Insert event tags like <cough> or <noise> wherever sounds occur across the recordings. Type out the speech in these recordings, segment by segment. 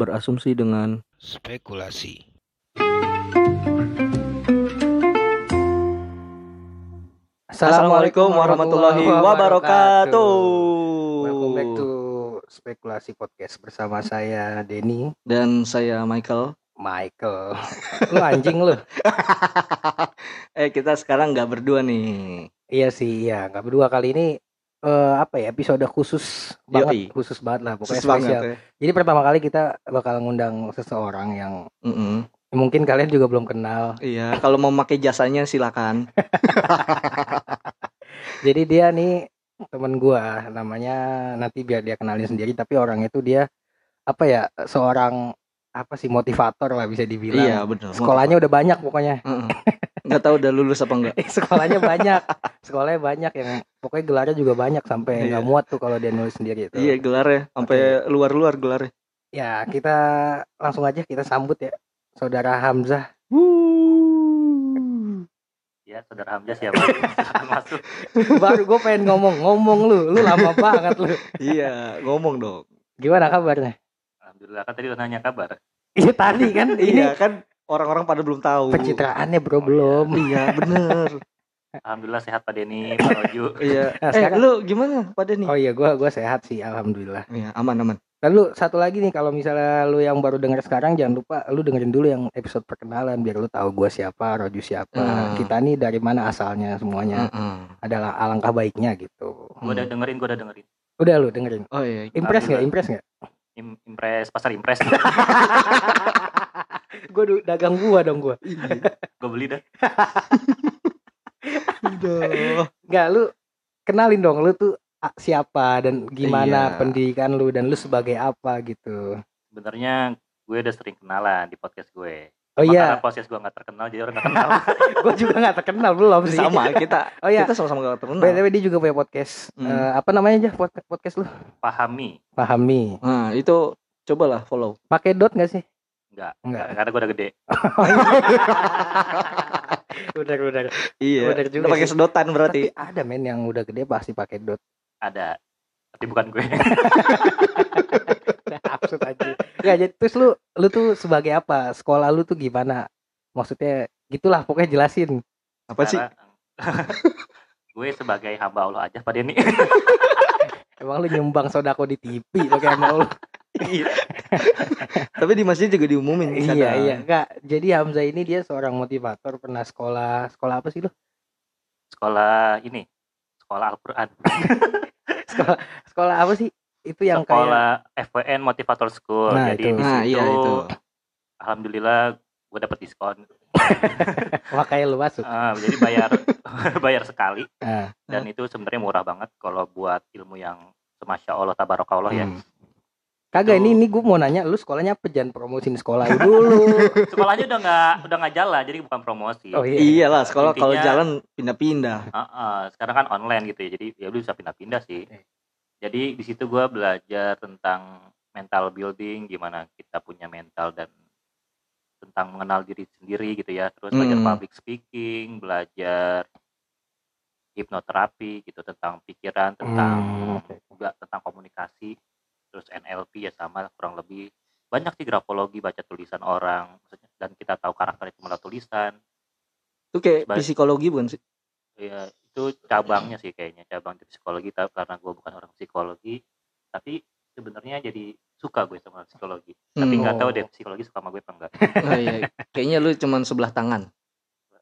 berasumsi dengan spekulasi. Assalamualaikum warahmatullahi wabarakatuh. Welcome back to Spekulasi Podcast bersama saya Denny Dan saya Michael. Michael. Lu anjing lu. <laughs> eh kita sekarang nggak berdua nih. Iya sih, iya. Nggak berdua kali ini eh apa ya episode khusus banget, Yoi. khusus banget lah pokoknya Khusus banget spesial. ya. Jadi pertama kali kita bakal ngundang seseorang yang Mm-mm. mungkin kalian juga belum kenal. Iya, kalau mau pakai jasanya silakan. <laughs> Jadi dia nih temen gua namanya nanti biar dia kenalin sendiri tapi orangnya itu dia apa ya seorang apa sih motivator lah bisa dibilang. Iya benar. Sekolahnya udah banyak pokoknya. Heeh. <laughs> Nggak tahu udah lulus apa enggak. <laughs> Eh, sekolahnya banyak sekolahnya banyak yang pokoknya gelarnya juga banyak sampai Iya. nggak muat tuh kalau dia nulis sendiri itu Iya gelarnya sampai luar-luar gelarnya. ya kita langsung aja kita sambut ya saudara Hamzah Ya, saudara Hamzah siapa? <laughs> Masuk. baru gue pengen ngomong ngomong lu lu lama banget lu iya, ngomong dong. gimana kabarnya Alhamdulillah kan tadi udah nanya kabar. iya tadi kan ini Iya kan orang-orang pada belum tahu. pencitraannya bro Oh, iya. belum Iya bener. <laughs> Alhamdulillah sehat Pak Denny, Pak Roju. <laughs> iya. Nah, eh sekarang- lu gimana pada nih? oh iya gua gua sehat sih alhamdulillah Iya aman aman. lalu satu lagi nih kalau misalnya lu yang baru denger sekarang jangan lupa lu dengerin dulu yang episode perkenalan biar lu tahu gua siapa Roju siapa Hmm. kita nih dari mana asalnya semuanya Heeh. adalah alangkah baiknya gitu Gue udah dengerin, gue udah dengerin. udah lu dengerin Oh iya. impress nggak Alhamdulillah. impress nggak Im impres, pasar impres. <laughs> gue dagang gua dong gua gue beli dah. Udah. nggak lu kenalin dong lu tuh siapa dan gimana Iya. pendidikan lu dan lu sebagai apa gitu Sebenarnya gue udah sering kenalan di podcast gue. oh iya Karena podcast gue gak terkenal, jadi orang gak kenal. <laughs> gue juga nggak terkenal belum sih Sama kita. <laughs> oh iya Kita sama-sama gak terkenal. btw dia juga punya podcast Hmm. Eh, apa namanya aja pod- podcast lu Pahami. pahami Nah, itu cobalah follow. pakai dot nggak sih Enggak. Enggak. Karena gue udah gede. <laughs> udah udah Iya. Bener juga Udah pakai sedotan berarti. tapi ada men yang udah gede pasti pakai dot Ada. Tapi bukan gue. <laughs> Nah, absurd aja ya jadi terus lu lu tuh sebagai apa sekolah lu tuh gimana maksudnya gitulah pokoknya jelasin Apa sih? <laughs> Gue sebagai hamba Allah aja Pak Denny. emang lu nyumbang sodako di TV lo kayak mau lu Tapi di masjid juga diumumin. iya iya enggak jadi Hamzah ini dia seorang motivator pernah sekolah sekolah apa sih lu Sekolah ini. Sekolah Al-Quran. <laughs> sekolah sekolah apa sih itu yang kayak Sekolah FWN Motivator School. Nah, Jadi itu. di Nah, situ, iya itu. Alhamdulillah gue dapet diskon. <laughs> makanya lu masuk Ah, jadi bayar <laughs> bayar sekali Nah. dan itu sebenarnya murah banget kalau buat ilmu yang semasya Allah tabarakallah ya. Kagak ini ini gue mau nanya lu sekolahnya apa jangan promosiin sekolah lu dulu <laughs> Sekolahnya udah nggak udah nggak jalan jadi bukan promosi. oh iya Iyalah, sekolah kalau jalan pindah-pindah. Ah, ah, sekarang kan online gitu ya jadi ya lu bisa pindah-pindah sih. Jadi di situ gue belajar tentang mental building gimana kita punya mental dan tentang mengenal diri sendiri gitu ya terus belajar Hmm. public speaking belajar hipnoterapi gitu tentang pikiran tentang Hmm, oke. juga tentang komunikasi terus NLP ya sama kurang lebih banyak sih grafologi baca tulisan orang dan kita tahu karakter itu melalui tulisan Itu kayak psikologi bukan sih? ya itu cabangnya sih kayaknya cabang di psikologi tapi karena gue bukan orang psikologi tapi sebenarnya jadi suka gue sama psikologi tapi Hmm. nggak tahu Oh. deh psikologi suka sama gue apa enggak Oh, iya. Kayaknya lu cuman sebelah tangan.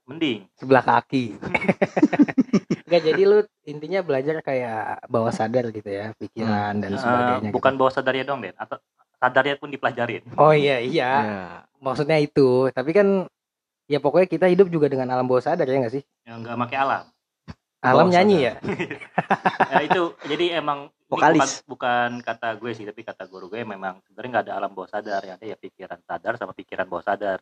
mending sebelah kaki <laughs> Enggak jadi lu intinya belajar kayak bawah sadar gitu ya pikiran dan Eh, sebagainya bukan gitu. bawa sadarnya dong deh atau sadarnya pun dipelajarin. Oh iya iya. Ya. maksudnya itu. Tapi kan ya pokoknya kita hidup juga dengan alam bawah sadar ya nggak sih? Yang nggak pakai alam. Alam Bawah nyanyi sadar. ya? <laughs> Ya itu jadi emang Vokalis. bukan, bukan kata gue sih tapi kata guru gue memang sebenarnya nggak ada alam bawah sadar. Yang ada ya pikiran sadar sama pikiran bawah sadar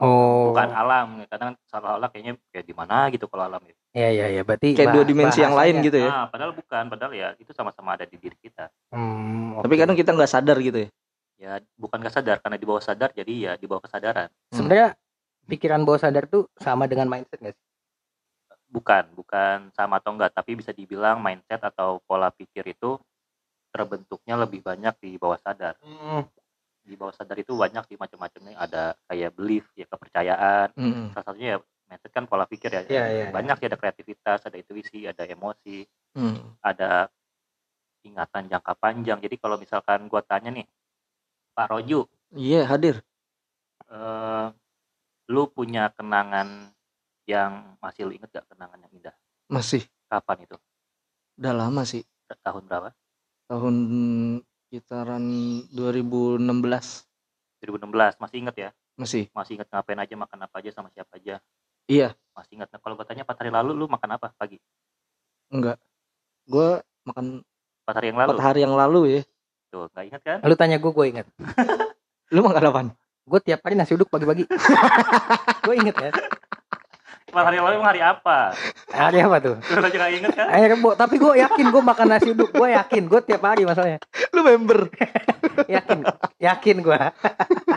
oh. Bukan alam kadang seolah-olah kayaknya kayak di mana gitu kalau alam itu. Iya iya iya. Berarti Kayak dua dimensi yang lain gitu ya. ah padahal bukan. Padahal ya itu sama-sama ada di diri kita. Hmm, Tapi oke. kadang kita nggak sadar gitu ya. ya bukan nggak sadar. Karena di bawah sadar jadi ya di bawah kesadaran. Sebenarnya pikiran bawah sadar tuh sama dengan mindset nggak sih? Bukan bukan sama atau enggak tapi bisa dibilang mindset atau pola pikir itu terbentuknya lebih banyak di bawah sadar. Hmm, di bawah sadar itu banyak sih macam-macamnya ada kayak belief ya kepercayaan Mm. salah satunya ya mindset kan pola pikir ya Iya, iya. banyak sih ada kreativitas ada intuisi ada emosi Mm. ada ingatan jangka panjang jadi kalau misalkan gua tanya nih Pak Roju Iya hadir. eh, lu punya kenangan yang masih lu inget gak kenangan yang indah Masih. kapan itu Udah lama sih. tahun berapa Tahun kitaran 2016 2016 masih inget ya masih. masih inget ngapain aja makan apa aja sama siapa aja Iya. masih inget nah, kalau gua tanya empat hari lalu lu makan apa pagi Enggak. Gue makan empat hari yang lalu empat hari yang lalu ya. tuh nggak inget kan Lu tanya gue, gue inget. <laughs> Lu makan apaan? Gue tiap hari nasi uduk pagi-pagi. <laughs> gue inget ya. empat hari yang lalu emang hari apa Hari apa tuh? lu aja nggak inget kan Air rebo. Tapi gue yakin gue makan nasi uduk. Gue yakin. Gue tiap hari masalahnya. Lu member. <laughs> Yakin. Yakin gue.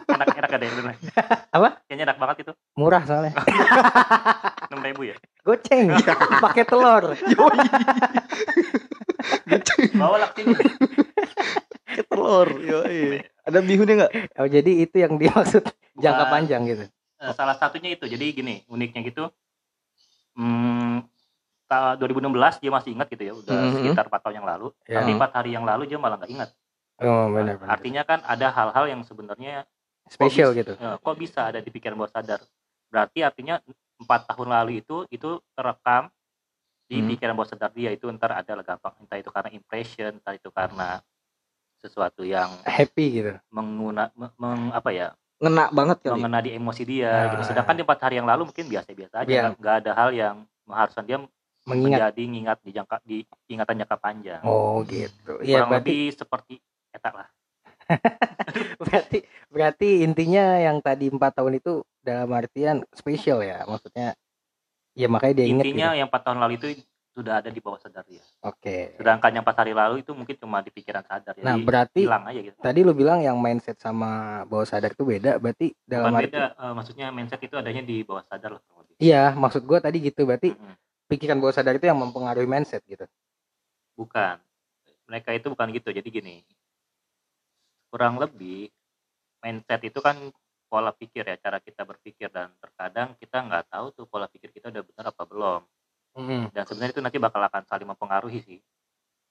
enak enak ada yang. Apa? kayaknya enak banget itu Murah soalnya. <laughs> enam ribu ya Goceng. <laughs> Pakai telur. bawa lah sini Ke telur. Yo, Ada bihunnya enggak? Oh, jadi itu yang dimaksud jangka Bukan. panjang gitu. Eh, salah satunya itu jadi gini uniknya gitu hmm, ta- 2016 dia masih ingat gitu ya udah Mhm. sekitar 4 tahun yang lalu Ya. tapi empat hari yang lalu dia malah nggak ingat Oh, benar benar. artinya kan ada hal-hal yang sebenarnya Spesial gitu. eh, kok bisa ada di pikiran bawah sadar berarti artinya empat tahun lalu itu itu terekam di Hmm. pikiran bawah sadar dia itu ntar ada gampang entah itu karena impression entah itu karena sesuatu yang Happy gitu. menguna me- meng, apa ya Ngena banget kali. mengena di emosi dia Ah. gitu. sedangkan di empat hari yang lalu mungkin biasa-biasa aja Iya. nggak nggak ada hal yang mengharuskan dia Mengingat. menjadi ngingat di jangka di ingatan jangka panjang Oh, gitu. Iya, kurang berarti lebih seperti etak lah <laughs> berarti berarti intinya yang tadi empat tahun itu dalam artian spesial ya maksudnya ya makanya dia inget intinya gitu. yang empat tahun lalu itu sudah ada di bawah sadar dia oke sedangkan yang empat hari lalu itu mungkin cuma di pikiran sadar jadi nah berarti hilang aja gitu tadi lu bilang yang mindset sama bawah sadar itu beda berarti dalam bukan arti beda eh, maksudnya mindset itu adanya di bawah sadar lebih iya maksud gua tadi gitu berarti Mm-mm. Pikiran bawah sadar itu yang mempengaruhi mindset gitu. Bukan. Mereka itu bukan gitu. Jadi gini kurang lebih mindset itu kan pola pikir ya cara kita berpikir. Dan terkadang kita nggak tahu tuh pola pikir kita udah benar apa belum. Dan sebenarnya itu nanti bakal akan saling mempengaruhi sih.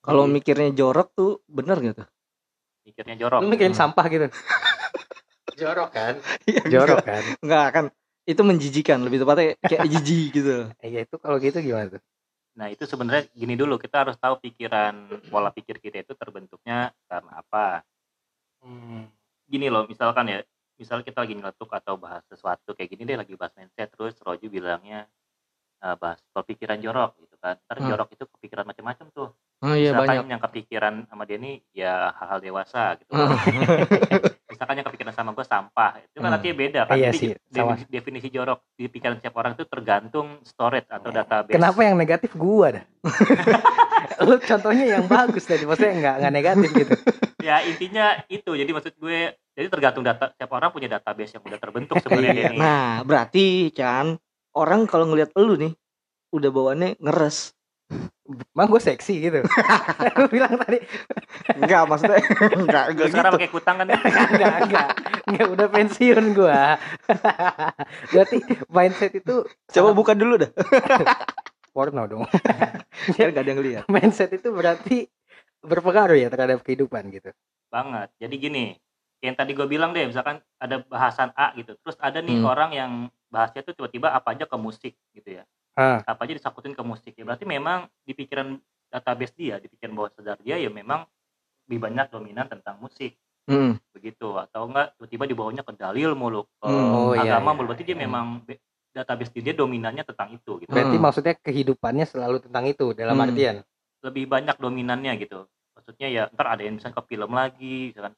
Kalau Jadi- mikirnya jorok tuh bener gitu. pikirnya jorok. Lu mikirin Hmm. sampah gitu. Jorok kan? Iya, jorok kan? Enggak kan. Itu menjijikan, lebih tepatnya kayak <laughs> jijik gitu. iya itu kalau gitu gimana tuh nah itu sebenarnya gini dulu kita harus tahu pikiran pola pikir kita itu terbentuknya karena apa gini loh misalkan ya misal kita lagi nyeletuk atau bahas sesuatu kayak gini deh lagi bahas mindset terus Roju bilangnya eh, bahas pikiran jorok gitu kan ntar Hmm. jorok itu kepikiran macam-macam tuh Oh iya misalkan banyak. yang kepikiran sama dia nih ya hal-hal dewasa gitu Ah. <laughs> misalkan yang kepikiran sama gue sampah. Itu kan Hmm. artinya beda kan. Iya Jadi sih, definisi, definisi jorok di pikiran setiap orang itu tergantung storage atau database. Kenapa yang negatif gua dah? <laughs> Lu contohnya yang bagus tadi maksudnya nggak nggak negatif gitu. Ya intinya itu. Jadi maksud gue jadi tergantung data setiap orang punya database yang udah terbentuk sebenarnya Iya. Nah, berarti kan orang kalau ngelihat elu nih udah bawaannya ngeres. Emang gue seksi gitu? <laughs> Lu bilang tadi. Enggak, maksudnya <laughs> enggak, Lu enggak sekarang gitu. pakai kutang kan? <laughs> Enggak, enggak Enggak, udah pensiun gua. Berarti mindset itu Coba buka dulu dah. Porno dong. Biar enggak ada yang lihat. Mindset itu berarti Berpengaruh ya terhadap kehidupan gitu? Banget. Jadi gini yang tadi gue bilang deh misalkan ada bahasan A gitu. Terus ada nih Hmm. orang yang bahasnya tuh tiba-tiba apa aja ke musik gitu ya Ah. apa aja disakutin ke musik ya berarti memang di pikiran database dia di pikiran bawah sadar dia ya memang lebih banyak dominan tentang musik Hmm. begitu atau enggak tiba-tiba di bawahnya ke dalil mulu ke Hmm. Oh, iya, agama iya. mulu berarti dia memang be- database dia dominannya tentang itu gitu Berarti Hmm. maksudnya kehidupannya selalu tentang itu Dalam Hmm. artian lebih banyak dominannya gitu maksudnya ya ntar ada yang misalnya ke film lagi misalkan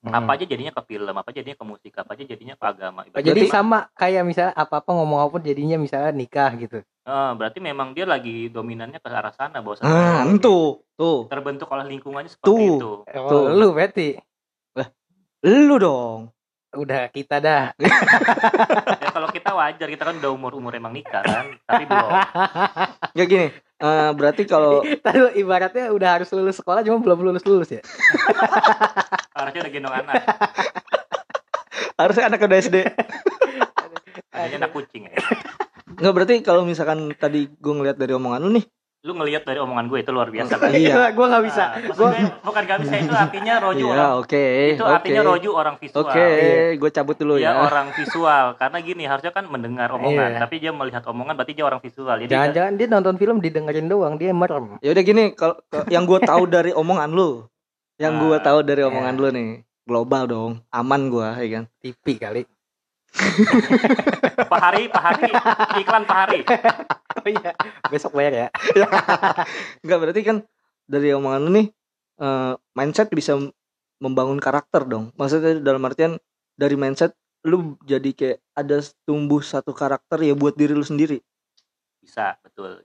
Hmm. apa aja jadinya ke film apa aja jadinya ke musik apa aja jadinya ke agama Oh, Jadi Berarti- sama kayak misalnya apa-apa ngomong apa jadinya misalnya nikah gitu Eh, berarti memang dia lagi dominannya ke arah sana bahwa Ah, tuh, tuh. terbentuk oleh lingkungannya seperti Tuh. itu. Oh, Tuh. Lu berarti Lu dong. Udah kita dah <laughs> Ya kalau kita wajar kita kan udah umur umur emang nikah kan, tapi belum. <laughs> Enggak gini. eh, berarti kalau <laughs> Tadi ibaratnya udah harus lulus sekolah cuma belum lulus lulus ya. Harusnya udah gendong anak. Harusnya anak udah SD. Adanya anak kucing ya. Nggak berarti kalau misalkan tadi gue ngeliat dari omongan lu nih. Lu ngelihat dari omongan gue itu luar biasa kan? <laughs> Iya. <laughs> gue nggak bisa Nah, gue maksudnya bukan gak bisa itu artinya <laughs> roju Iya, orang oke. itu oke. artinya roju orang visual. Oke, Iya. gue cabut dulu Dia ya. orang visual karena gini harusnya kan mendengar omongan Iya. tapi dia melihat omongan berarti dia orang visual. Jadi jangan-jangan dia nonton film didengerin doang dia merem Ya udah gini, kalau yang gue tahu dari omongan lu, yang gue Ah, tahu dari iya. omongan lu nih, global dong, aman gue, ya kan. TV kali <laughs> Pak Hari, Pak Hari, iklan Pak Hari. oh iya besok bayar ya <laughs> Enggak berarti kan dari omongan lu nih, eh, mindset bisa membangun karakter dong. Maksudnya dalam artian dari mindset lu jadi kayak ada tumbuh satu karakter ya buat diri lu sendiri. Bisa, betul.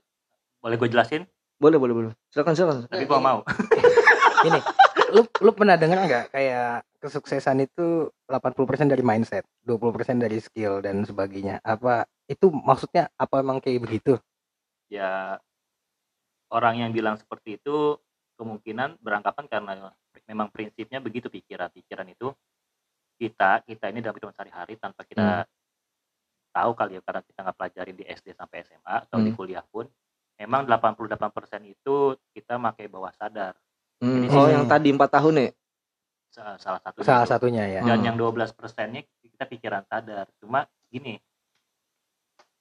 Boleh gue jelasin? Boleh, boleh, boleh. Silakan, silakan. Tapi gue mau. <laughs> ini lu lu pernah dengar nggak kayak kesuksesan itu 80% dari mindset 20% dari skill dan sebagainya apa itu maksudnya apa emang kayak begitu Ya orang yang bilang seperti itu kemungkinan beranggapan karena memang prinsipnya begitu pikiran. Pikiran itu kita kita ini dalam kehidupan sehari-hari tanpa kita tahu kali ya karena kita nggak pelajarin di SD sampai SMA atau di Hmm. kuliah pun memang 88% itu kita pakai bawah sadar Hmm, Jadi oh, sih- yang tadi empat tahun ya? Sa- salah satu salah satunya ya dan Hmm. yang 12 persennya kita pikiran sadar cuma gini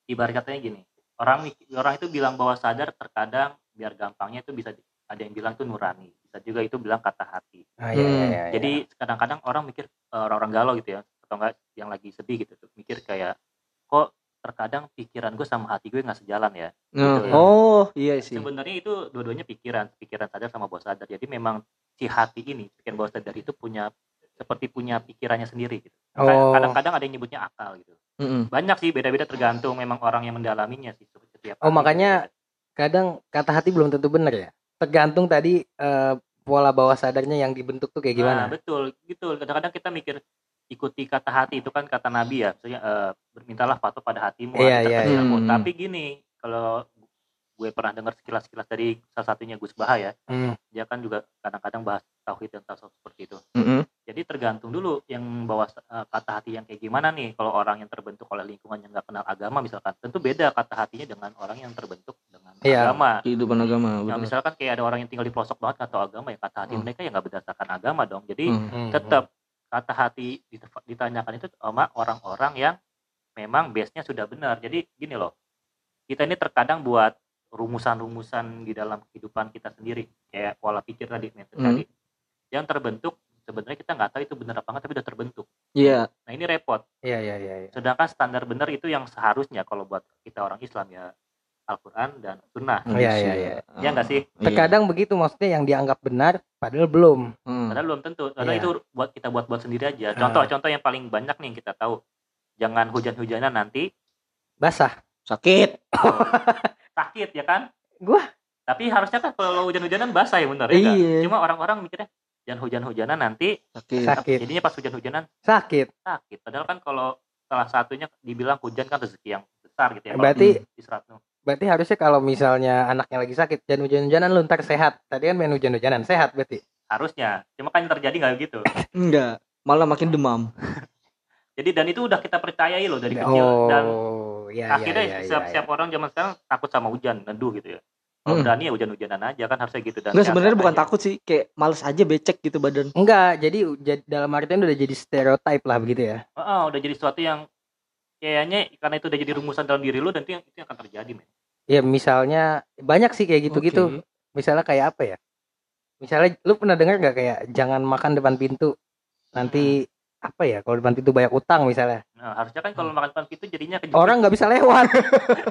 ibarat katanya gini orang orang itu bilang bahwa sadar terkadang biar gampangnya itu bisa ada yang bilang itu nurani bisa juga itu bilang kata hati Ah, iya, iya, Hmm. iya, iya. jadi kadang-kadang orang mikir eh, orang-orang galau gitu ya atau enggak yang lagi sedih gitu tuh mikir kayak kok terkadang pikiran gue sama hati gue nggak sejalan ya Nah, Gitu. Oh, iya sih. sebenarnya itu dua-duanya pikiran pikiran sadar sama bawah sadar jadi memang si hati ini pikiran bawah sadar itu punya seperti punya pikirannya sendiri gitu oh kadang-kadang ada yang nyebutnya akal gitu Mm-mm. banyak sih beda-beda tergantung memang orang yang mendalaminya sih setiap Oh, makanya- beda-beda. kadang kata hati belum tentu benar ya tergantung tadi eh, pola bawah sadarnya yang dibentuk tuh kayak gimana Nah, betul gitu kadang-kadang kita mikir ikuti kata hati itu kan kata nabi ya maksudnya eh, bermintalah patuh pada hatimu hati terkecil iya. pun. Hmm. tapi gini kalau gue pernah dengar sekilas-sekilas dari salah satunya Gus Baha ya Hmm. dia kan juga kadang-kadang bahas tauhid dan tasawuf seperti itu Mm-mm. jadi tergantung dulu yang bawa eh, kata hati yang kayak gimana nih kalau orang yang terbentuk oleh lingkungan yang nggak kenal agama misalkan tentu beda kata hatinya dengan orang yang terbentuk dengan Iya. agama Kehidupan agama, Ya, betul. misalkan kayak ada orang yang tinggal di pelosok banget atau agama ya kata hati Hmm. mereka ya nggak berdasarkan agama dong jadi Hmm. Hmm. tetap kata hati ditanyakan itu sama orang-orang yang memang base-nya sudah benar jadi gini loh kita ini terkadang buat rumusan-rumusan di dalam kehidupan kita sendiri kayak pola pikir tadi method Hmm. tadi yang terbentuk sebenarnya kita nggak tahu itu benar apa enggak tapi udah terbentuk Iya. nah ini repot Iya iya iya. iya. sedangkan standar benar itu yang seharusnya kalau buat kita orang Islam ya Al-Quran dan Sunnah Iya, iya, iya. ya nggak sih Iya. Terkadang begitu maksudnya yang dianggap benar padahal belum. Hmm. Padahal belum tentu. Padahal Iya. itu buat kita buat-buat sendiri aja. Ah. Contoh-contoh yang paling banyak nih yang kita tahu. Jangan hujan-hujanan nanti Basah. Sakit. <laughs> sakit ya kan? Gua- Tapi harusnya kan kalau hujan-hujanan basah ya benar ya nggak? Iya. Cuma orang-orang mikirnya jangan hujan-hujanan nanti Sakit. Sakit. jadinya pas hujan-hujanan Sakit. sakit. Padahal kan kalau salah satunya dibilang hujan kan rezeki yang besar gitu ya. Berarti di berarti harusnya kalau misalnya anaknya lagi sakit jangan hujan-hujanan lu ntar sehat. Tadi kan main hujan-hujanan sehat berarti. harusnya. Cuma kan yang terjadi nggak gitu. Enggak, malah makin demam. <laughs> Jadi dan itu udah kita percayai loh dari kecil dan Oh, iya iya akhirnya iya. setiap, iya, setiap orang zaman sekarang takut sama hujan, neduh gitu ya. Kalau Hmm. berani ya hujan-hujanan aja kan harusnya gitu dan Enggak sebenarnya bukan aja. takut sih, kayak males aja becek gitu badan. Enggak, jadi dalam artian udah jadi stereotype lah begitu ya. Heeh, udah jadi sesuatu yang kayaknya karena itu udah jadi rumusan dalam diri lu dan itu yang itu yang akan terjadi men. Ya misalnya banyak sih kayak gitu-gitu. Oke. Misalnya kayak apa ya? Misalnya lu pernah dengar nggak kayak jangan makan depan pintu. Nanti apa ya? Kalau depan pintu banyak utang misalnya. Nah, harusnya kan kalau makan depan pintu jadinya kejepit. Orang nggak bisa lewat.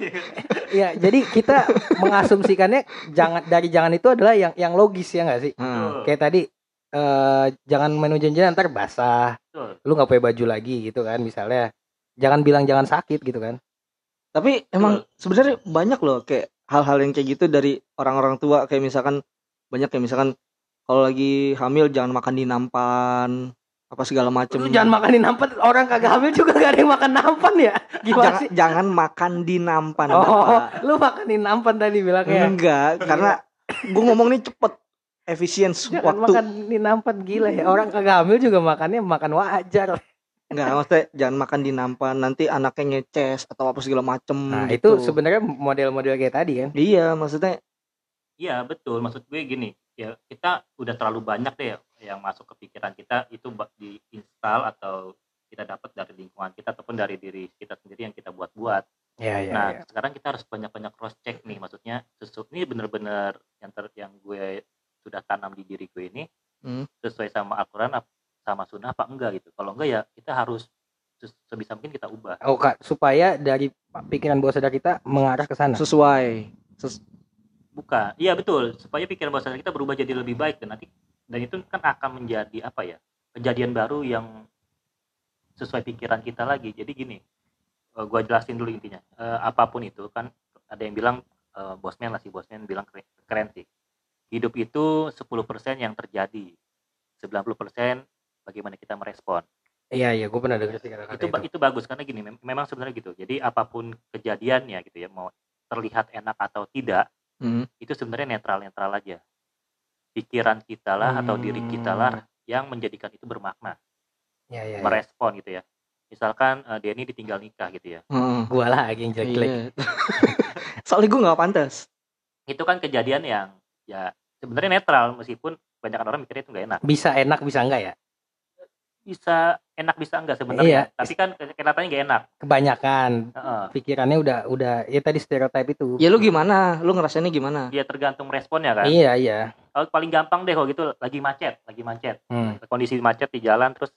<laughs> ya, jadi kita mengasumsikannya jangan dari jangan itu adalah yang yang logis ya nggak sih? Nah, Kayak tadi eh jangan main hujan-hujan ntar basah. Betul. Lu nggak punya baju lagi gitu kan misalnya. Jangan bilang jangan sakit gitu kan. tapi emang sebenarnya banyak loh kayak hal-hal yang kayak gitu dari orang-orang tua kayak misalkan banyak kayak misalkan kalau lagi hamil jangan makan di nampan apa segala macem. Lu jangan makanin nampan orang kagak hamil juga gak ada yang makan nampan ya. Gimana jangan, sih? jangan makan di nampan. Oh, Bapak. lu makanin nampan tadi bilangnya. Enggak, karena gue ngomong nih cepet efisien Jangan waktu. makan di nampan gila ya. Orang kagak hamil juga makannya makan wajar. Enggak, maksudnya jangan makan di nampan nanti anaknya ngeces atau apa segala macem Nah, gitu. itu sebenarnya model-model kayak tadi kan. Iya, maksudnya Iya betul, maksud gue gini, ya kita udah terlalu banyak deh yang masuk ke pikiran kita itu diinstal atau kita dapat dari lingkungan kita ataupun dari diri kita sendiri yang kita buat-buat. Iya, iya, nah iya. sekarang kita harus banyak-banyak cross check nih, maksudnya sesu ini bener-bener yang ter yang gue sudah tanam di diri gue ini Hmm. sesuai sama Al-Quran sama Sunnah apa enggak gitu. Kalau enggak ya kita harus se- sebisa mungkin kita ubah. Oh, Kak, supaya dari pikiran bawah sadar kita mengarah ke sana. sesuai. Ses- Buka, iya betul. Supaya pikiran bawah sadar kita berubah jadi lebih baik dan nanti dan itu kan akan menjadi apa ya kejadian baru yang sesuai pikiran kita lagi. Jadi gini, eh, gua jelasin dulu intinya. Eh, apa pun itu kan ada yang bilang eh, bosman lah si bosman bilang keren, keren sih. Hidup itu 10% yang terjadi, 90% bagaimana kita merespon. Iya, iya, gue pernah dengar sih kata-kata itu itu. itu bagus karena gini mem- memang sebenarnya gitu. Jadi apa pun kejadiannya gitu ya mau terlihat enak atau tidak Hmm. itu sebenarnya netral-netral aja. Pikiran kita lah atau diri kita lah yang menjadikan itu bermakna, Iya, iya. iya. merespon gitu ya. Misalkan eh, Denny ditinggal nikah gitu ya. Heeh. Gua lagi yang jelek-jelek. Iya. <laughs> Soalnya gue nggak pantas. Itu kan kejadian yang ya sebenarnya netral meskipun banyak orang mikirnya itu nggak enak. Bisa enak, bisa enggak ya? Bisa enak bisa enggak sebenarnya. Iya. Tapi kan ke- kelihatannya nggak enak. Kebanyakan Heeh. pikirannya udah udah ya tadi stereotip itu. Ya lu gimana? Lu ngerasainnya gimana? Dia tergantung responnya kan. Iya, iya. Kalau paling gampang deh kalau gitu lagi macet, lagi macet. Hmm. Kondisi macet di jalan terus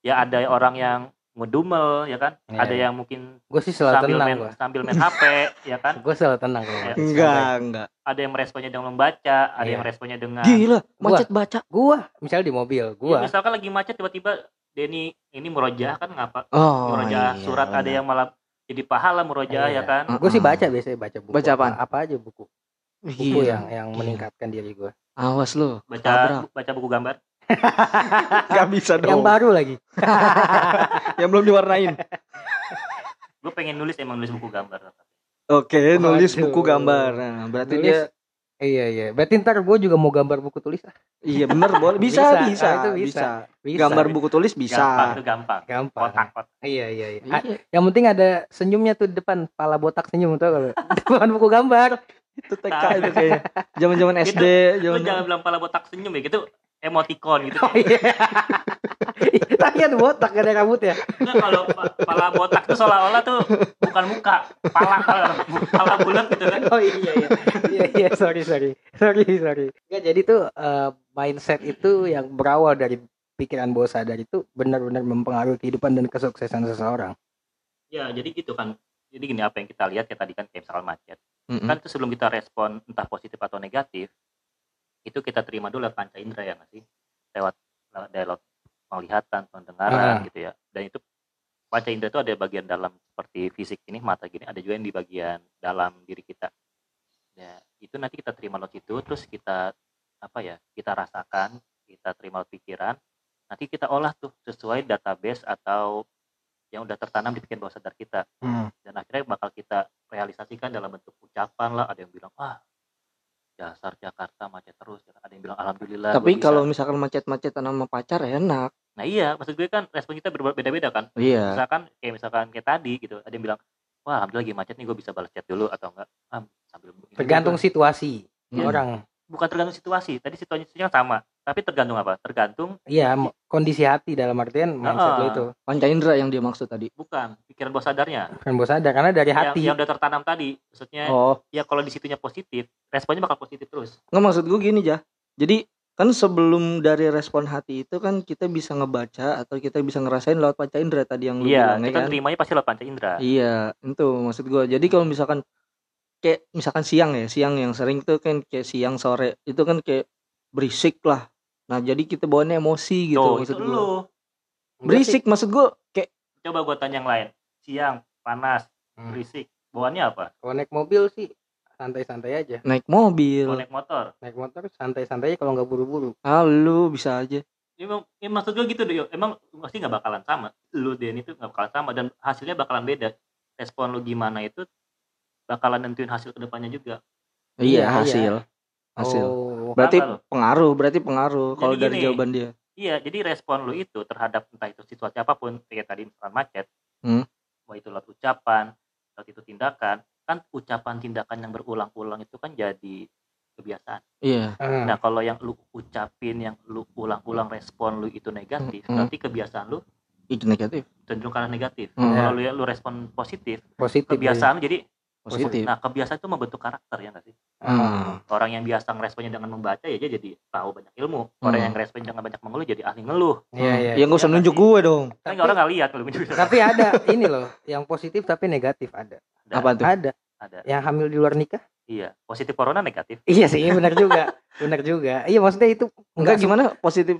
ya ada orang yang ngedumel ya kan. Iya, ada iya. yang mungkin Gue sih selalu sambil tenang main gua. sambil main HP ya kan <laughs> Gue selalu tenang kalau Ya. Enggak, enggak. ada yang meresponnya dengan membaca ada Iya. yang responnya dengan Gila, macet baca. Gua misalnya di mobil, Ya, gua misalkan lagi macet tiba-tiba Denny ini murojaah kan ngapa Oh. murojaah iya, surat ada yang malah jadi pahala murojaah Iya. ya kan gue sih baca biasanya baca buku. Baca? Apa, apa aja buku. Buku Gila. yang yang Gila. meningkatkan diri gue. Awas lu. baca Tabrak. baca buku gambar Gak bisa Yang baru lagi. <laughs> yang belum diwarnain. gue pengen nulis emang nulis buku gambar Oke, nulis Waduh. buku gambar. Nah, berarti Nulis. dia Iya iya. Berarti ntar gue juga mau gambar buku tulis ah. iya bener boleh <laughs> bisa Bisa, bisa, ah, itu bisa, bisa. Bisa. Gambar buku tulis gampang bisa. itu gampang Gampang. kotak kotak Iya iya iya. Ah, Iya, yang penting ada senyumnya tuh di depan, pala botak senyum tuh kalau <laughs> depan buku gambar. itu TK itu kayaknya. Zaman-zaman SD, lu zaman jangan bilang pala botak senyum ya gitu emoticon gitu Oh iya. <laughs> Ada botak gak ada rambut ya. Enggak, kalau pa- pala botak tuh seolah-olah tuh bukan muka pala pala, bulat gitu kan Oh iya iya. Iya iya sorry sorry. Sorry sorry. Nggak, jadi tuh eh, mindset itu yang berawal dari pikiran bawah sadar itu benar-benar mempengaruhi kehidupan dan kesuksesan seseorang. ya jadi gitu kan jadi gini apa yang kita lihat ya tadi kan kayak misalkan macet Mm-mm. kan itu sebelum kita respon entah positif atau negatif itu kita terima dulu lewat panca indera ya nggak sih lewat lewat dialog penglihatan pendengaran Ah. gitu ya dan itu panca indera itu ada bagian dalam seperti fisik ini mata gini ada juga yang di bagian dalam diri kita ya itu nanti kita terima lewat situ terus kita apa ya kita rasakan kita terima lewat pikiran nanti kita olah tuh sesuai database atau yang udah tertanam di pikiran bawah sadar kita Hmm. dan akhirnya bakal kita realisasikan dalam bentuk ucapan lah ada yang bilang ah dasar Jakarta macet terus ada yang bilang alhamdulillah Tapi gua bisa." kalau misalkan macet-macetan sama pacar enak. nah iya maksud gue kan respon kita berbeda-beda kan Iya. misalkan kayak misalkan kayak tadi gitu ada yang bilang wah alhamdulillah lagi macet nih gue bisa balas chat dulu atau enggak ah, sambil Tergantung juga. situasi Iya. orang. bukan tergantung situasi tadi situasinya sama tapi tergantung apa tergantung Iya, kondisi hati dalam artian mindset lo Ah. itu. Panca indera yang dia maksud tadi. bukan pikiran bawah sadarnya Bukan bawah sadar karena dari yang, hati. yang udah tertanam tadi maksudnya Oh, ya kalau di situnya positif responnya bakal positif terus nggak maksud gue gini ya. Jadi kan sebelum dari respon hati itu kan kita bisa ngebaca atau kita bisa ngerasain lewat panca indera tadi yang lu iya bilang ya kita kan. terimanya pasti lewat panca indera Iya, itu maksud gue. Jadi kalau misalkan kayak misalkan siang ya, siang yang sering tuh kan kayak siang sore itu kan kayak berisik lah. Nah, jadi kita bawaannya emosi gitu Tuh, maksud itu gue. lu. Berisik maksud gue kayak Coba gua tanya yang lain. Siang, panas, Hmm. berisik. Bawaannya apa? Kalau naik mobil sih santai-santai aja. naik mobil. Kalau naik motor. Naik motor santai-santai kalau nggak buru-buru. Ah, lu bisa aja. Emang, ya maksud gua gitu deh. Emang pasti nggak bakalan sama. Lu dan itu nggak bakalan sama dan hasilnya bakalan beda. Respon lu gimana itu bakalan nentuin hasil ke depannya juga. Iya, Iya, hasil. Oh. Berarti lu? pengaruh, berarti pengaruh kalau Jadi dari gini, jawaban dia. Iya, jadi respon lu itu terhadap entah itu situasi apa pun, kayak tadi misalkan macet, Hmm. mau itu lewat ucapan, lewat itu tindakan, kan ucapan tindakan yang berulang-ulang itu kan jadi kebiasaan. Iya. Ah, Nah, kalau yang lu ucapin, yang lu ulang-ulang respon lu itu negatif, Hmm. berarti kebiasaan lu Itu negatif. cenderung karena negatif. Hmm. Kalau lu, lu respon positif, positif kebiasaan lu jadi Positif. Nah, kebiasaan itu membentuk karakter ya nggak sih? Hmm. Orang yang biasa ngeresponnya dengan membaca ya dia jadi tahu banyak ilmu. Orang Hmm. yang ngeresponnya dengan banyak mengeluh jadi ahli ngeluh. Iya, iya. Ya nggak usah Iya nunjuk gue dong. Kan Tapi- orang nggak lihat kalau gitu. Tapi ada ini loh, yang positif tapi negatif ada. Apa tuh? Ada. Ada. Yang hamil di luar nikah? Iya, positif corona negatif. Iya sih, benar juga. benar juga. Iya, maksudnya itu Enggak gimana positif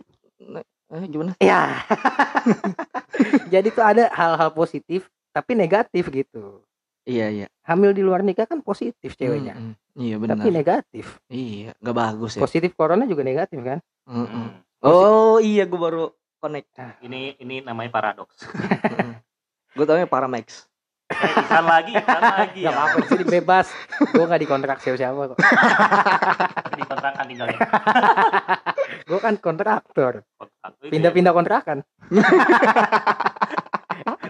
eh, gimana? Ya. <laughs> Jadi tuh ada hal-hal positif tapi negatif gitu. Iya iya. Hamil di luar nikah kan positif ceweknya. Hmm, hmm. Iya benar. Tapi negatif. Iya, nggak bagus ya. Positif corona juga negatif kan? Mm-mm. Hmm. Oh iya, gue baru connect. Ini ini namanya paradoks. <laughs> gue taunya Paramax. Eh, lagi, iklan lagi. Gak apa-apa sih bebas. Gue gak dikontrak siapa-siapa kok. <laughs> Di kontrakan tinggalnya. <laughs> Gue kan kontraktor. Ya. Pindah-pindah kontrakan.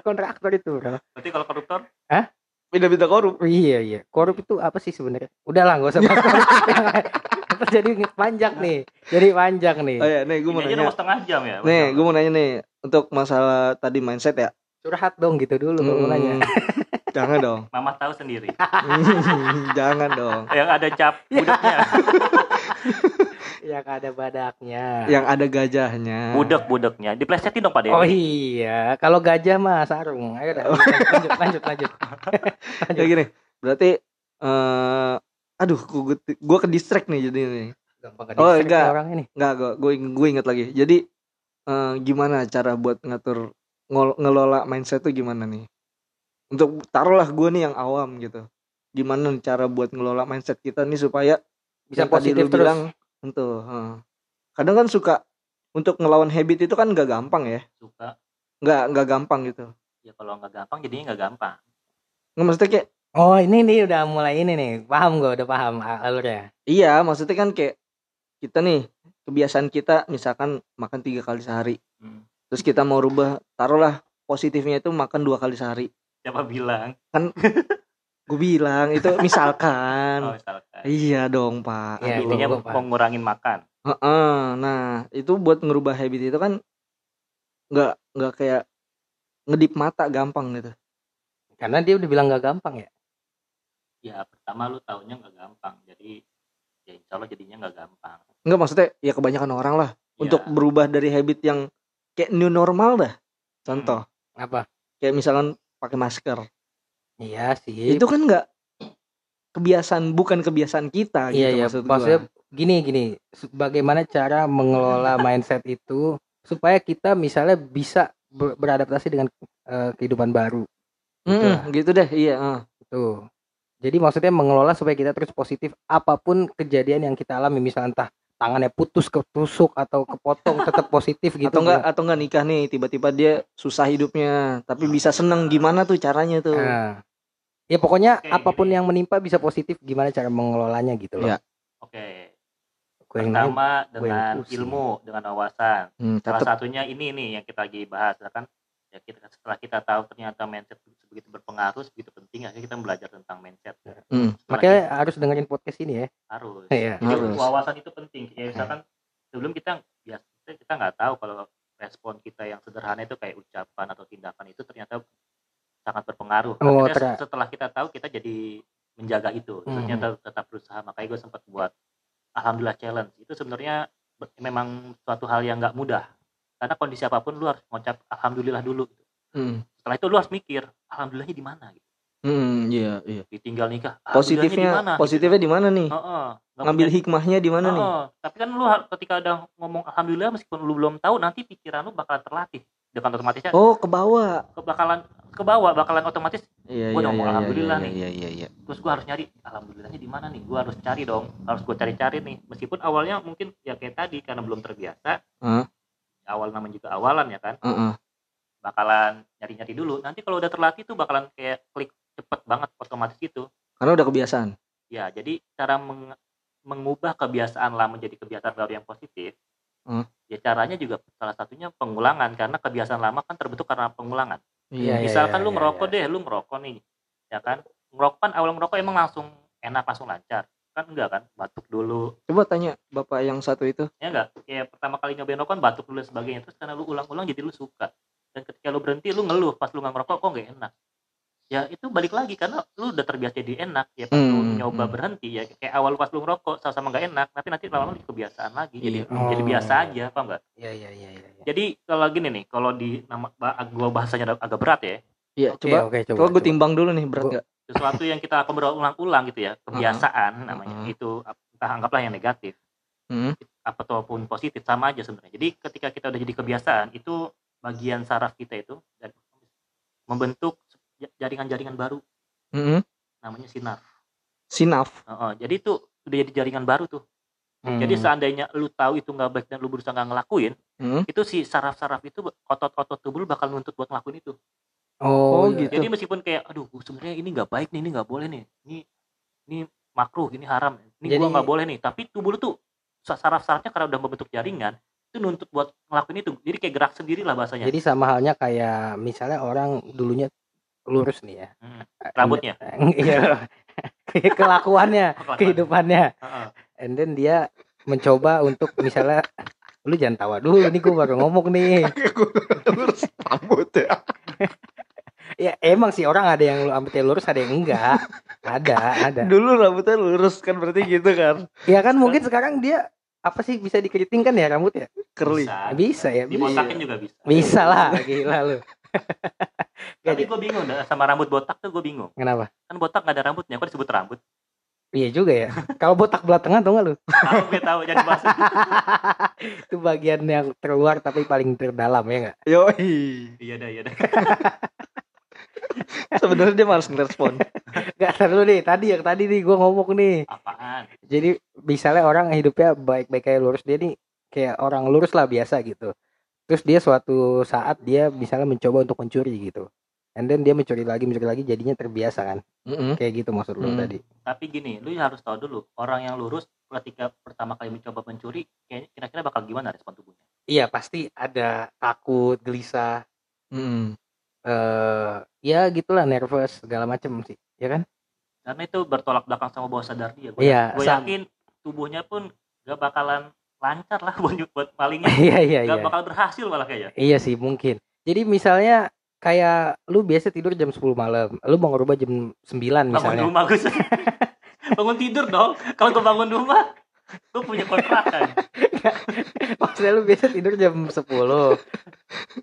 kontraktor itu bro. Berarti kalau koruptor Beda-beda korup. Oh, iya iya. Korup itu apa sih sebenarnya? Udahlah nggak usah bahas korup. <laughs> Jadi panjang nih. Jadi panjang nih. Oh iya, nih gue mau ini nanya. setengah jam ya. Nih, gue mau nanya nih untuk masalah tadi mindset ya. Curhat dong gitu dulu kalau mau nanya. Hmm, <laughs> Jangan dong. Mama tahu sendiri. <laughs> Jangan dong. Yang ada cap budaknya. Yang ada badaknya. Yang ada gajahnya. Budek-budeknya. Diplesetin dong Pak Dewi. Oh iya, kalau gajah mah sarung. Ayo dah, lanjut lanjut lanjut. Kayak <laughs> gini. Berarti eh aduh gue gue ke distract nih jadi nih. Gampang Oh, ke-distract enggak. orang ini. Enggak, gue gue gue inget lagi. Jadi eh gimana cara buat ngatur ngol- ngelola mindset tuh gimana nih? Untuk taruhlah gue nih yang awam gitu. Gimana cara buat ngelola mindset kita nih supaya Bisa positif terus. bilang itu heeh. kadang kan suka untuk ngelawan habit itu kan nggak gampang ya Suka. nggak nggak gampang gitu Ya kalau nggak gampang jadinya nggak gampang. nggak maksudnya kayak Oh ini nih udah mulai ini nih. Paham gue udah paham al- alurnya. iya maksudnya kan kayak kita nih kebiasaan kita misalkan makan tiga kali sehari Hmm. terus kita mau rubah taruhlah positifnya itu makan dua kali sehari Siapa bilang? <laughs> gue bilang itu <laughs> Oh, misalkan misalkan. iya dong pak Iya, Aduh. Intinya gua paham. mau ngurangin makan. Heeh, nah itu buat ngerubah habit itu kan nggak nggak kayak ngedip mata gampang gitu Karena dia udah bilang gak gampang ya. Ya pertama lu taunya nggak gampang. Jadi ya insya Allah jadinya nggak gampang. Enggak maksudnya ya kebanyakan orang lah Ya, untuk berubah dari habit yang kayak new normal dah. Contoh, Apa? kayak misalkan pakai masker. Iya sih. Itu kan enggak kebiasaan bukan kebiasaan kita iya gitu iya. maksud Maksudnya gua. gini gini. Bagaimana cara mengelola <laughs> mindset itu supaya kita misalnya bisa ber- beradaptasi dengan eh, kehidupan baru. Mm, gitu deh, iya, heeh. Tuh. Jadi maksudnya mengelola supaya kita terus positif apa pun kejadian yang kita alami misalnya entah tangannya putus ketusuk atau kepotong tetap positif gitu. atau enggak atau enggak nikah nih tiba-tiba dia susah hidupnya tapi bisa seneng gimana tuh caranya tuh. Nah, ya pokoknya Oke, apa pun gini. yang menimpa bisa positif gimana cara mengelolanya gitu loh. Ya. Oke. Gue nanya, Pertama dengan ilmu, dengan wawasan. Hmm, Salah tetep satunya ini nih yang kita lagi bahas kan ya kita setelah kita tahu ternyata mindset begitu berpengaruh begitu penting akhirnya kita belajar tentang mindset Hmm. Setelah Makanya harus dengerin podcast ini ya. kita harus <laughs> Iya. Jadi Harus. wawasan itu penting ya misalkan sebelum kita biasa kita nggak tahu kalau respon kita yang sederhana itu kayak ucapan atau tindakan itu ternyata sangat berpengaruh Oh, Akhirnya ter- setelah kita tahu kita jadi menjaga itu Hmm. ternyata tetap berusaha makanya gue sempat buat alhamdulillah challenge itu sebenarnya be- memang suatu hal yang nggak mudah karena kondisi apa pun lu harus ngucap alhamdulillah dulu Hmm. setelah itu lu harus mikir alhamdulillahnya di mana gitu Hmm, iya, iya. ditinggal nikah Positifnya, mana positifnya di mana nih? Heeh. Nggak Ngambil punya- hikmahnya di mana nih? Heeh. tapi kan lu ketika ada ngomong alhamdulillah meskipun lu belum tahu nanti pikiran lu bakalan terlatih dengan otomatisnya Oh, ke bawah. ke bakalan ke bawah bakalan otomatis Iya, Gua iya, ngomong iya, alhamdulillah iya, nih. Iya, iya, iya. terus gua harus nyari alhamdulillahnya di mana nih gua harus cari dong harus gua cari-cari nih meskipun awalnya mungkin ya kayak tadi karena belum terbiasa Heeh. awal namanya juga awalan ya kan Heeh. bakalan nyari-nyari dulu nanti kalau udah terlatih tuh bakalan kayak klik cepet banget otomatis gitu Karena udah kebiasaan. ya jadi cara meng- mengubah kebiasaan lama menjadi kebiasaan baru yang positif Hmm. ya caranya juga salah satunya pengulangan karena kebiasaan lama kan terbentuk karena pengulangan. Iya, iya, misalkan iya, lu iya, ngerokok iya. deh lu ngerokok nih ya kan? Ngerokok kan awal ngerokok emang langsung enak langsung lancar. Kan enggak kan? Batuk dulu. Coba tanya bapak yang satu itu. Ya enggak? Kayak pertama kali nyobain rokok kan batuk dulu dan sebagainya. Terus karena lu ulang-ulang jadi lu suka. Dan ketika lu berhenti lu ngeluh pas lu nggak ngerokok kok nggak enak ya itu balik lagi karena lu udah terbiasa jadi enak ya pas lu Hmm, nyoba hmm. berhenti ya kayak awal pas lu ngerokok sama-sama nggak enak tapi nanti lama-lama jadi kebiasaan lagi jadi Iya. jadi Oh. biasa aja apa enggak Iya iya iya iya. iya. jadi kalau gini nih kalau di nama gua bahasanya ag- agak berat ya iya Oke, coba oke, coba. coba gue coba. timbang dulu nih berat Gua- nggak sesuatu yang kita akan berulang-ulang gitu ya <laughs> kebiasaan namanya Uh-huh. itu entah anggaplah yang negatif Hmm. apa ataupun positif sama aja sebenarnya jadi ketika kita udah jadi kebiasaan itu bagian saraf kita itu dan membentuk jaringan-jaringan baru. Mm-mm. namanya sinar sinaf Heeh, jadi itu udah jadi jaringan baru tuh. Hmm. jadi seandainya lu tahu itu nggak baik dan lu berusaha nggak ngelakuin Hmm. itu si saraf-saraf itu otot-otot tubuh lu bakal nuntut buat ngelakuin itu. Oh, Oh, gitu. jadi meskipun kayak aduh sebenarnya ini nggak baik nih ini nggak boleh nih. Ini ini makruh ini haram. Ini Jadi- gua nggak boleh nih. Tapi tubuh lu tuh sa- saraf-sarafnya karena udah membentuk jaringan itu nuntut buat ngelakuin itu. Jadi kayak gerak sendiri lah bahasanya. Jadi sama halnya kayak misalnya orang dulunya lurus nih ya. Hmm, rambutnya <laughs> Iya. Kayak kelakuannya, <laughs> Kelakuan. kehidupannya. Heeh. And then dia mencoba untuk misalnya lu jangan tawa dulu nih gue baru ngomong nih <laughs> lurus rambut ya ya emang sih orang ada yang lu rambutnya lurus ada yang enggak ada ada dulu rambutnya lurus kan berarti gitu kan ya kan mungkin sekarang dia apa sih bisa dikeriting kan ya rambutnya curly bisa bisa ya bisa dibotakin juga bisa bisa lah gila lu tapi gue bingung dah sama rambut botak tuh gue bingung. Kenapa? Kan botak nggak ada rambutnya kok disebut rambut? Iya juga ya. Kalau botak belah tengah tau gak lu? Tahu gue tahu jadi bahas <laughs> itu bagian yang terluar tapi paling terdalam ya nggak? Yoi. Iya dah iya dah. <laughs> Sebenarnya dia malas ngerespon. Gak terlalu nih. Tadi yang tadi nih gue ngomong nih. Apaan? Jadi misalnya orang hidupnya baik-baik kayak lurus dia nih kayak orang lurus lah biasa gitu terus dia suatu saat dia misalnya mencoba untuk mencuri gitu. And then dia mencuri lagi mencuri lagi jadinya terbiasa kan? Mm-mm. kayak gitu maksud lu Hmm. tadi. Tapi gini lu harus tahu dulu orang yang lurus ketika pertama kali mencoba mencuri kayaknya kira-kira bakal gimana respon tubuhnya? Iya pasti ada takut gelisah. Mm-mm. eh ya gitulah nervous segala macem sih ya kan? Karena itu bertolak belakang sama bawah sadar dia gue Iya, gue sam- yakin tubuhnya pun gak bakalan lancar lah <laughs> buat buat malingnya <laughs> iya iya gak iya. bakal berhasil malah kayaknya. Iya sih mungkin. Jadi misalnya kayak lu biasa tidur jam 10 malam lu mau ngerubah jam 9 bangun misalnya. rumah gue <laughs> bangun tidur dong. Kalau gue bangun rumah gue punya kontrakan Maksudnya lu biasa tidur jam 10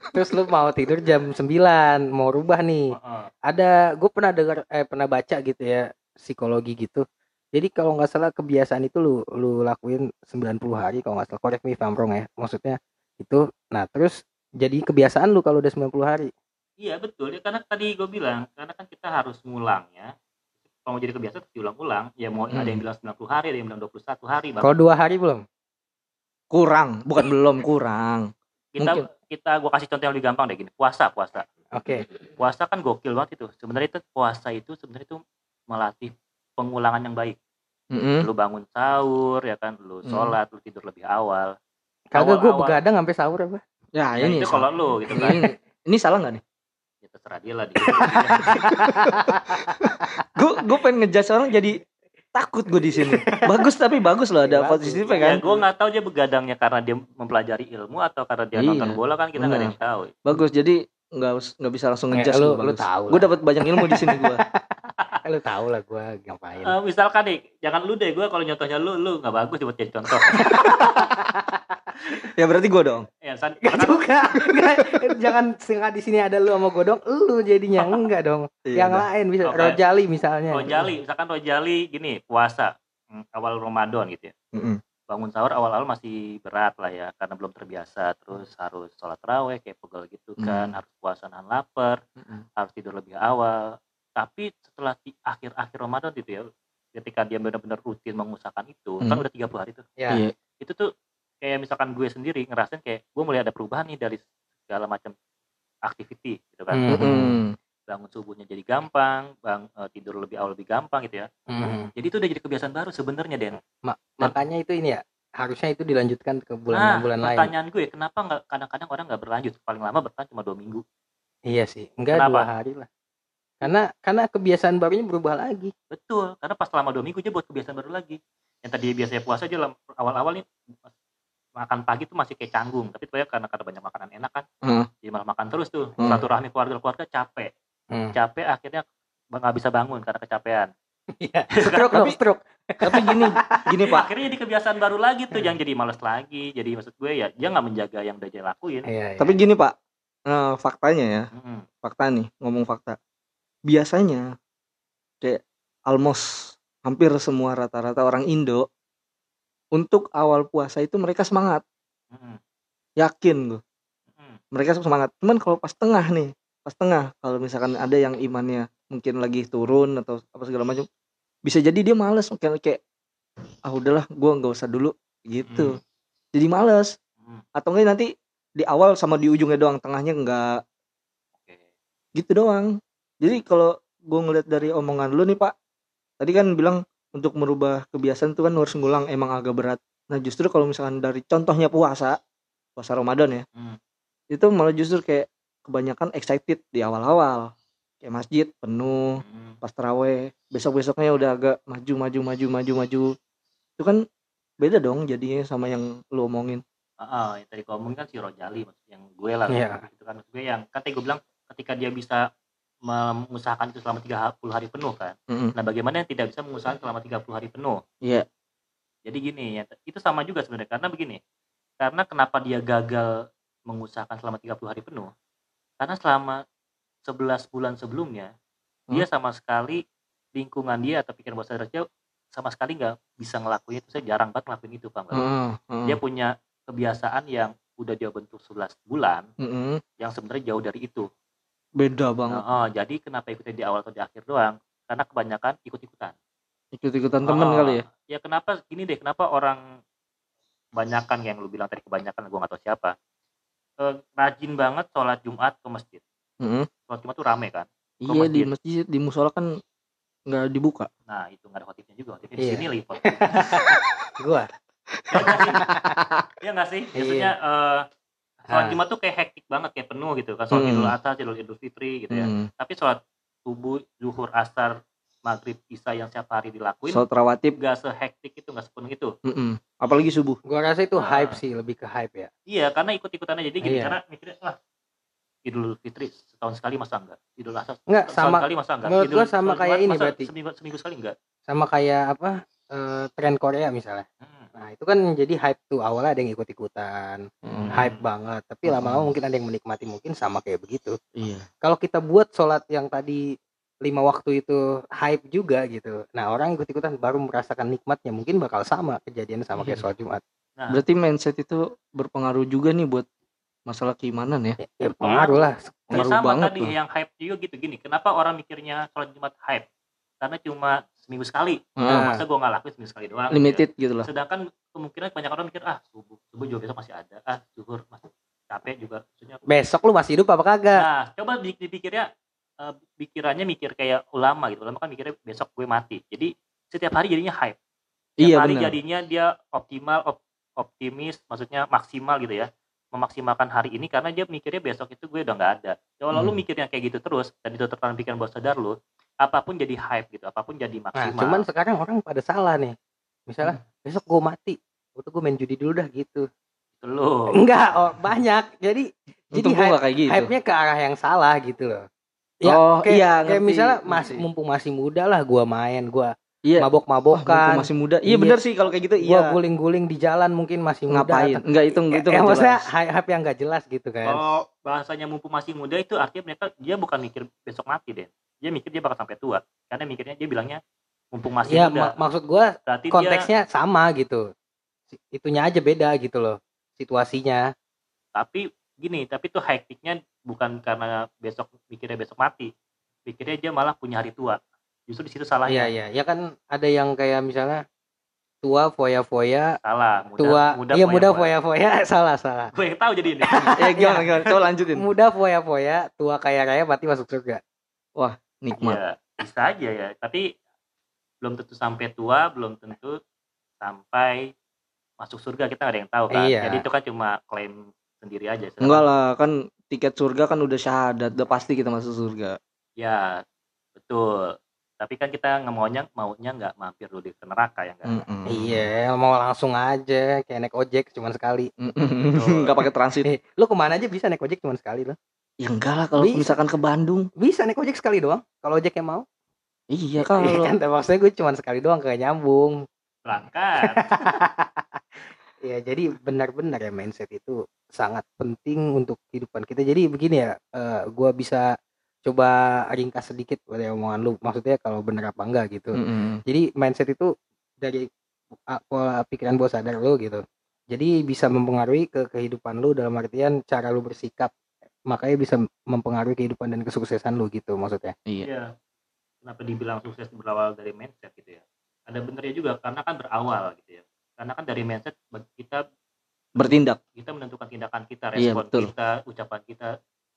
Terus lu mau tidur jam 9 Mau rubah nih. Heeh. Ada Gue pernah dengar Eh pernah baca gitu ya Psikologi gitu Jadi kalau nggak salah kebiasaan itu lu lu lakuin 90 hari kalau nggak salah. Correct me if I'm wrong ya. Maksudnya itu nah terus jadi kebiasaan lu kalau udah 90 hari? Iya betul. Ya karena tadi gue bilang karena kan kita harus ngulang ya. Kalau mau jadi kebiasaan terus diulang-ulang. Ya mau ada yang Hmm. bilang 90 hari ada yang bilang 21 hari bahkan kalau dua hari belum? Kurang. Bukan belum kurang. Kita mungkin. kita gue kasih contoh yang lebih gampang deh gini. Puasa puasa. Oke. Puasa kan gokil banget itu. Sebenarnya itu puasa itu sebenarnya itu melatih pengulangan yang baik Mm-mm. lu bangun sahur ya kan? Lu Hmm. sholat lu tidur lebih awal. Kagak gue begadang sampai sahur apa ya ya ini itu kalau lu gitu kan. ini, ini salah nggak nih? Ya terserah dia lah gue <laughs> gue pengen ngejudge orang jadi takut gue di sini. Bagus tapi bagus loh ada Bagus. positifnya ya kan gue nggak tahu dia begadangnya karena dia mempelajari ilmu atau karena dia Iya, nonton bola kan kita nggak ada yang tahu. Bagus jadi nggak nggak bisa langsung Eh, ngejudge lu- lu, lu tahu gue dapat banyak ilmu di sini gue Eh, <laughs> lu tahu lah gue ngapain Eh, misalkan nih jangan lu deh gue kalau nyontohnya lu lu nggak bagus buat jadi contoh <laughs> ya berarti gue dong ya san Gak kan juga. Nggak, jangan setengah di sini ada lu sama gue dong. Lu jadinya enggak dong. <laughs> Iya, yang udah. lain bisa Oke. Rojali misalnya. rojali misalkan rojali gini puasa hmm, awal Ramadan gitu ya Mm-mm. bangun sahur awal-awal masih berat lah ya karena belum terbiasa terus harus sholat raweh kayak pegel gitu kan Hmm. harus puasa nahan lapar Mm-mm. harus tidur lebih awal tapi setelah di akhir-akhir Ramadan gitu ya ketika dia benar-benar rutin mengusahakan itu kan Hmm. udah 30 hari tuh Ya. Iya. itu tuh kayak misalkan gue sendiri ngerasain kayak gue mulai ada perubahan nih dari segala macam activity gitu kan Hmm. Mm-mm. bangun subuhnya jadi gampang bang eh, tidur lebih awal lebih gampang gitu ya Mhm. jadi itu udah jadi kebiasaan baru sebenarnya Den Ma- makanya itu ini ya harusnya itu dilanjutkan ke nah bulan-bulan lain pertanyaan gue kenapa nggak kadang-kadang orang nggak berlanjut paling lama bertahan cuma dua minggu iya sih enggak Kenapa? dua hari lah karena karena kebiasaan barunya berubah lagi betul karena pas selama dua minggu dia buat kebiasaan baru lagi yang tadi biasanya puasa aja awal-awal nih makan pagi tuh masih kayak canggung tapi tuh ya karena karena banyak makanan enak kan Hmm. jadi malah makan terus tuh Hmm. satu rahmi keluarga keluarga capek Hmm. capek akhirnya nggak bisa bangun karena kecapean Iya. <laughs> stroke Tapi- stroke Tapi gini, gini Pak. <laughs> akhirnya jadi kebiasaan baru lagi tuh yang jadi males lagi jadi maksud gue ya dia nggak menjaga yang udah dia lakuin iya, iya. Tapi gini Pak, eh, faktanya ya, Mm-mm. fakta nih, ngomong fakta. Biasanya kayak almost hampir semua rata-rata orang Indo untuk awal puasa itu mereka semangat, Mm-mm. yakin gue. Mm-mm. Mereka semangat. Cuman kalau pas tengah nih, pas tengah kalau misalkan ada yang imannya mungkin lagi turun atau apa segala macam, bisa jadi dia males mungkin kayak ah udahlah gua nggak usah dulu gitu. Jadi males Mm. atau enggak nanti di awal sama di ujungnya doang, tengahnya enggak gitu doang. Jadi kalau gue ngeliat dari omongan lu nih pak, tadi kan bilang untuk merubah kebiasaan tuh kan harus ngulang emang agak berat. Nah justru kalau misalkan dari contohnya puasa, puasa Ramadan ya, Hmm. itu malah justru kayak kebanyakan excited di awal-awal, kayak masjid penuh, Mm. pas teraweh, besok besoknya udah agak maju maju maju maju maju, itu kan beda dong jadinya sama yang lu omongin. Ah, yang tadi kau ngomongin kan si Rojali maksud yang gue lah Iya. itu kan maksud gue yang kan tadi gue bilang ketika dia bisa mengusahakan itu selama 30 hari penuh kan Mm-mm. nah bagaimana yang tidak bisa mengusahakan selama 30 hari penuh Iya. jadi gini ya itu sama juga sebenarnya karena begini karena kenapa dia gagal mengusahakan selama 30 hari penuh karena selama 11 bulan sebelumnya dia sama sekali lingkungan dia atau pikiran bawah sadar dia sama sekali nggak bisa ngelakuin itu saya jarang banget ngelakuin itu nggak? Heeh, heeh. dia punya kebiasaan yang udah dia bentuk 11 bulan Mm-mm. yang sebenarnya jauh dari itu. Beda banget. Nah, oh, jadi kenapa ikutnya di awal atau di akhir doang? Karena kebanyakan ikut-ikutan. Ikut-ikutan temen Oh, kali ya. Ya kenapa gini deh, kenapa orang kebanyakan yang lu bilang tadi kebanyakan gue gak tahu siapa. eh, rajin banget sholat Jumat ke masjid. Mm-mm. Sholat Jumat tuh rame kan. Iya di masjid. masjid di musola kan nggak dibuka. Nah itu nggak ada khotibnya juga. Khotibnya di Iya. sini lipat. <laughs> gua Iya nggak sih? Iya. Biasanya eh, sholat Ah. Jumat tuh kayak hektik banget, kayak penuh gitu kan. Sholat Hmm. Idul Adha, Idul Idul Fitri gitu ya. Hmm. Tapi sholat subuh, zuhur, asar, maghrib, isya yang setiap hari dilakuin Sholat rawatib. nggak sehektik itu, nggak sepenuh itu. mm-mm. Apalagi subuh. gua rasa itu Ah. hype sih lebih ke hype ya Iya, karena ikut-ikutan aja. Jadi gini, Iya. karena mikirnya, wah Idul Fitri setahun sekali masa enggak? Idul Adha Enggak, setahun sama sekali masa enggak? menurut Idul gua sama sholat kayak ini berarti. Seminggu, seminggu sekali enggak? sama kayak apa eh, tren Korea misalnya Hmm. Nah itu kan jadi hype tuh awalnya ada yang ikut ikutan Hmm. hype banget tapi Hmm. lama-lama mungkin ada yang menikmati mungkin sama kayak begitu Iya. kalau kita buat sholat yang tadi lima waktu itu hype juga gitu nah orang ikut ikutan baru merasakan nikmatnya mungkin bakal sama kejadian sama kayak Iya. sholat Jumat Nah, Berarti mindset itu berpengaruh juga nih buat masalah keimanan ya. ya, pengaruh lah Ya Pengaruh sama banget tadi tuh. yang hype juga gitu gini. Kenapa orang mikirnya sholat Jumat hype? Karena cuma seminggu sekali. Ah. Masa gue nggak lakuin seminggu sekali doang. gitu ya. Limited gitu lah. Sedangkan kemungkinan banyak orang mikir ah subuh subuh juga besok masih ada. Ah zuhur masih capek juga. Maksudnya besok lu masih hidup apa kagak Nah, coba di- dipikirnya eh, pikirannya mikir kayak ulama gitu. Ulama kan mikirnya besok gue mati. Jadi setiap hari jadinya hype. Setiap Iya hari benar. jadinya dia optimal, op- optimis, maksudnya maksimal gitu ya. Memaksimalkan hari ini karena dia mikirnya besok itu gue udah nggak ada. Kalau lu Hmm. mikirnya kayak gitu terus dan itu tertanam pikiran bawah sadar lu, apa pun jadi hype gitu, apa pun jadi nah maksimal. cuman sekarang orang pada salah nih misalnya besok gue mati udah gue main judi dulu dah gitu Itu lu. enggak oh, banyak jadi jadi Untung hype, gak kayak gitu. hype-nya ke arah yang salah gitu loh ya oh kayak, iya kayak ngerti, misalnya ngerti. masih mumpung masih muda lah gua main gua Iya. mabok Wah, mabokan mumpung masih muda. Iya Iya. benar sih kalau kayak gitu gua iya. guling-guling di jalan mungkin masih muda Ngapain? atau- Enggak itu ya, itu ya, nggak maksudnya jelas. hype, hype yang nggak jelas gitu kan Kalau bahasanya mumpung masih muda itu artinya mereka dia bukan mikir besok mati deh. Dia mikir dia bakal sampai tua. Karena mikirnya dia bilangnya mumpung masih ya muda. mak- maksud gua Berarti dia konteksnya sama gitu. Itunya aja beda gitu loh situasinya. Tapi gini tapi tuh hektiknya bukan karena besok mikirnya besok mati. Pikirnya dia malah punya hari tua. Justru di situ iya salahnya. Iya ya kan ada yang kayak misalnya tua foya-foya. Salah muda tua iya muda foya-foya. <laughs> salah salah. Gue yang tahu jadi ini. Ya gimana gimana? Coba lanjutin. muda foya-foya. Tua kaya raya berarti masuk surga Nikmat. ya bisa aja ya tapi belum tentu sampai tua belum tentu sampai masuk surga kita nggak ada yang tahu kan Iya. jadi itu kan cuma klaim sendiri aja Enggak lah, kan tiket surga kan udah syahadat, udah pasti kita masuk surga. ya betul tapi kan kita nggak maunya maunya nggak mampir dulu di neraka ya kan Mm-mm. Iya, mau langsung aja kayak naik ojek cuman sekali. <laughs> Nggak pakai transit. Eh, lu ke mana aja bisa naik ojek cuman sekali loh. Ya enggak lah kalau Bisa. misalkan ke Bandung. Bisa naik ojek sekali doang. Kalau ojek yang mau. Iya Iya kalau kan, tapi maksudnya gue cuman sekali doang kayak nyambung. berangkat <laughs> Ya, jadi benar-benar ya mindset itu sangat penting untuk kehidupan kita. Jadi begini ya, eh, gua bisa coba ringkas sedikit dari omongan lu. Maksudnya kalau benar apa enggak gitu. Mm-mm. Jadi mindset itu dari uh, pola pikiran bawah sadar lu gitu. Jadi bisa mempengaruhi ke kehidupan lu dalam artian cara lu bersikap. Makanya bisa mempengaruhi kehidupan dan kesuksesan lu gitu maksudnya. Iya. Iya. Kenapa dibilang sukses berawal dari mindset gitu ya? Ada benernya juga karena kan berawal gitu ya. Karena kan dari mindset kita Bertindak. kita menentukan tindakan kita, Iya, respon betul. kita, ucapan kita.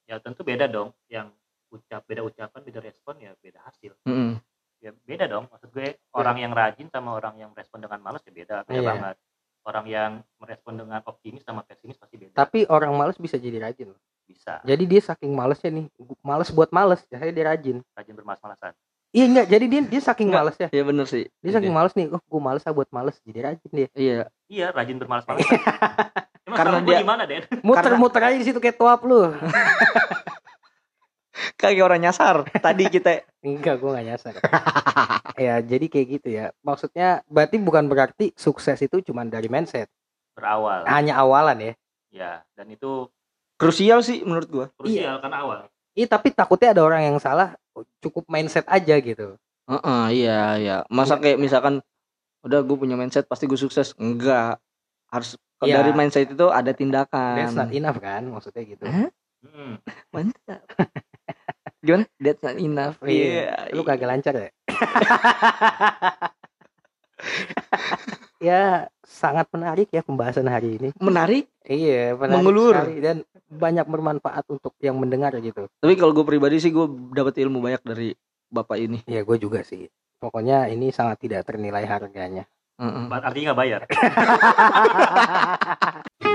Ya tentu beda dong. Yang ucap beda ucapan, beda respon ya beda hasil. Mm-mm. Ya beda dong. Maksud gue orang yang rajin sama orang yang merespon dengan malas ya beda, beda Iya. banget. Orang yang merespon dengan optimis sama pesimis pasti beda. Tapi orang males bisa jadi rajin. Bisa Jadi dia saking malesnya nih, males buat males, jadi dia rajin. rajin bermalas-malasan. Iya enggak, jadi dia dia saking Enggak. malesnya. Iya bener sih. Dia saking males nih, oh gue males ah buat males, jadi rajin dia. Iya. Iya, rajin bermalas-malasan. <laughs> Emang Karena dia- gimana, Den? <laughs> Muter-muter aja di situ kayak tuap lu. <laughs> Kayak orang nyasar. Tadi kita Enggak, gue gak nyasar. ya, jadi kayak gitu ya. Maksudnya berarti bukan berarti sukses itu cuma dari mindset. Berawal. Hanya awalan ya. Ya, dan itu krusial sih menurut gua. krusial karena awal. Iya, tapi takutnya ada orang yang salah cukup mindset aja gitu. Heeh, iya iya. Masa kayak misalkan udah gue punya mindset pasti gue sukses. Enggak. Harus Iya. dari mindset itu ada tindakan. That's not enough kan, maksudnya gitu. Hah? Mm. <laughs> Mantap. Gimana? That's not enough. Iya. Lu kagak lancar ya? <laughs> ya, sangat menarik ya pembahasan hari ini. Menarik. Iya, menarik Mengulur. sekali dan banyak bermanfaat untuk yang mendengar gitu. Tapi kalau gue pribadi sih gue dapat ilmu banyak dari bapak ini. Ya, gue juga sih. Pokoknya ini sangat tidak ternilai harganya. Heeh. Artinya nggak bayar. <laughs>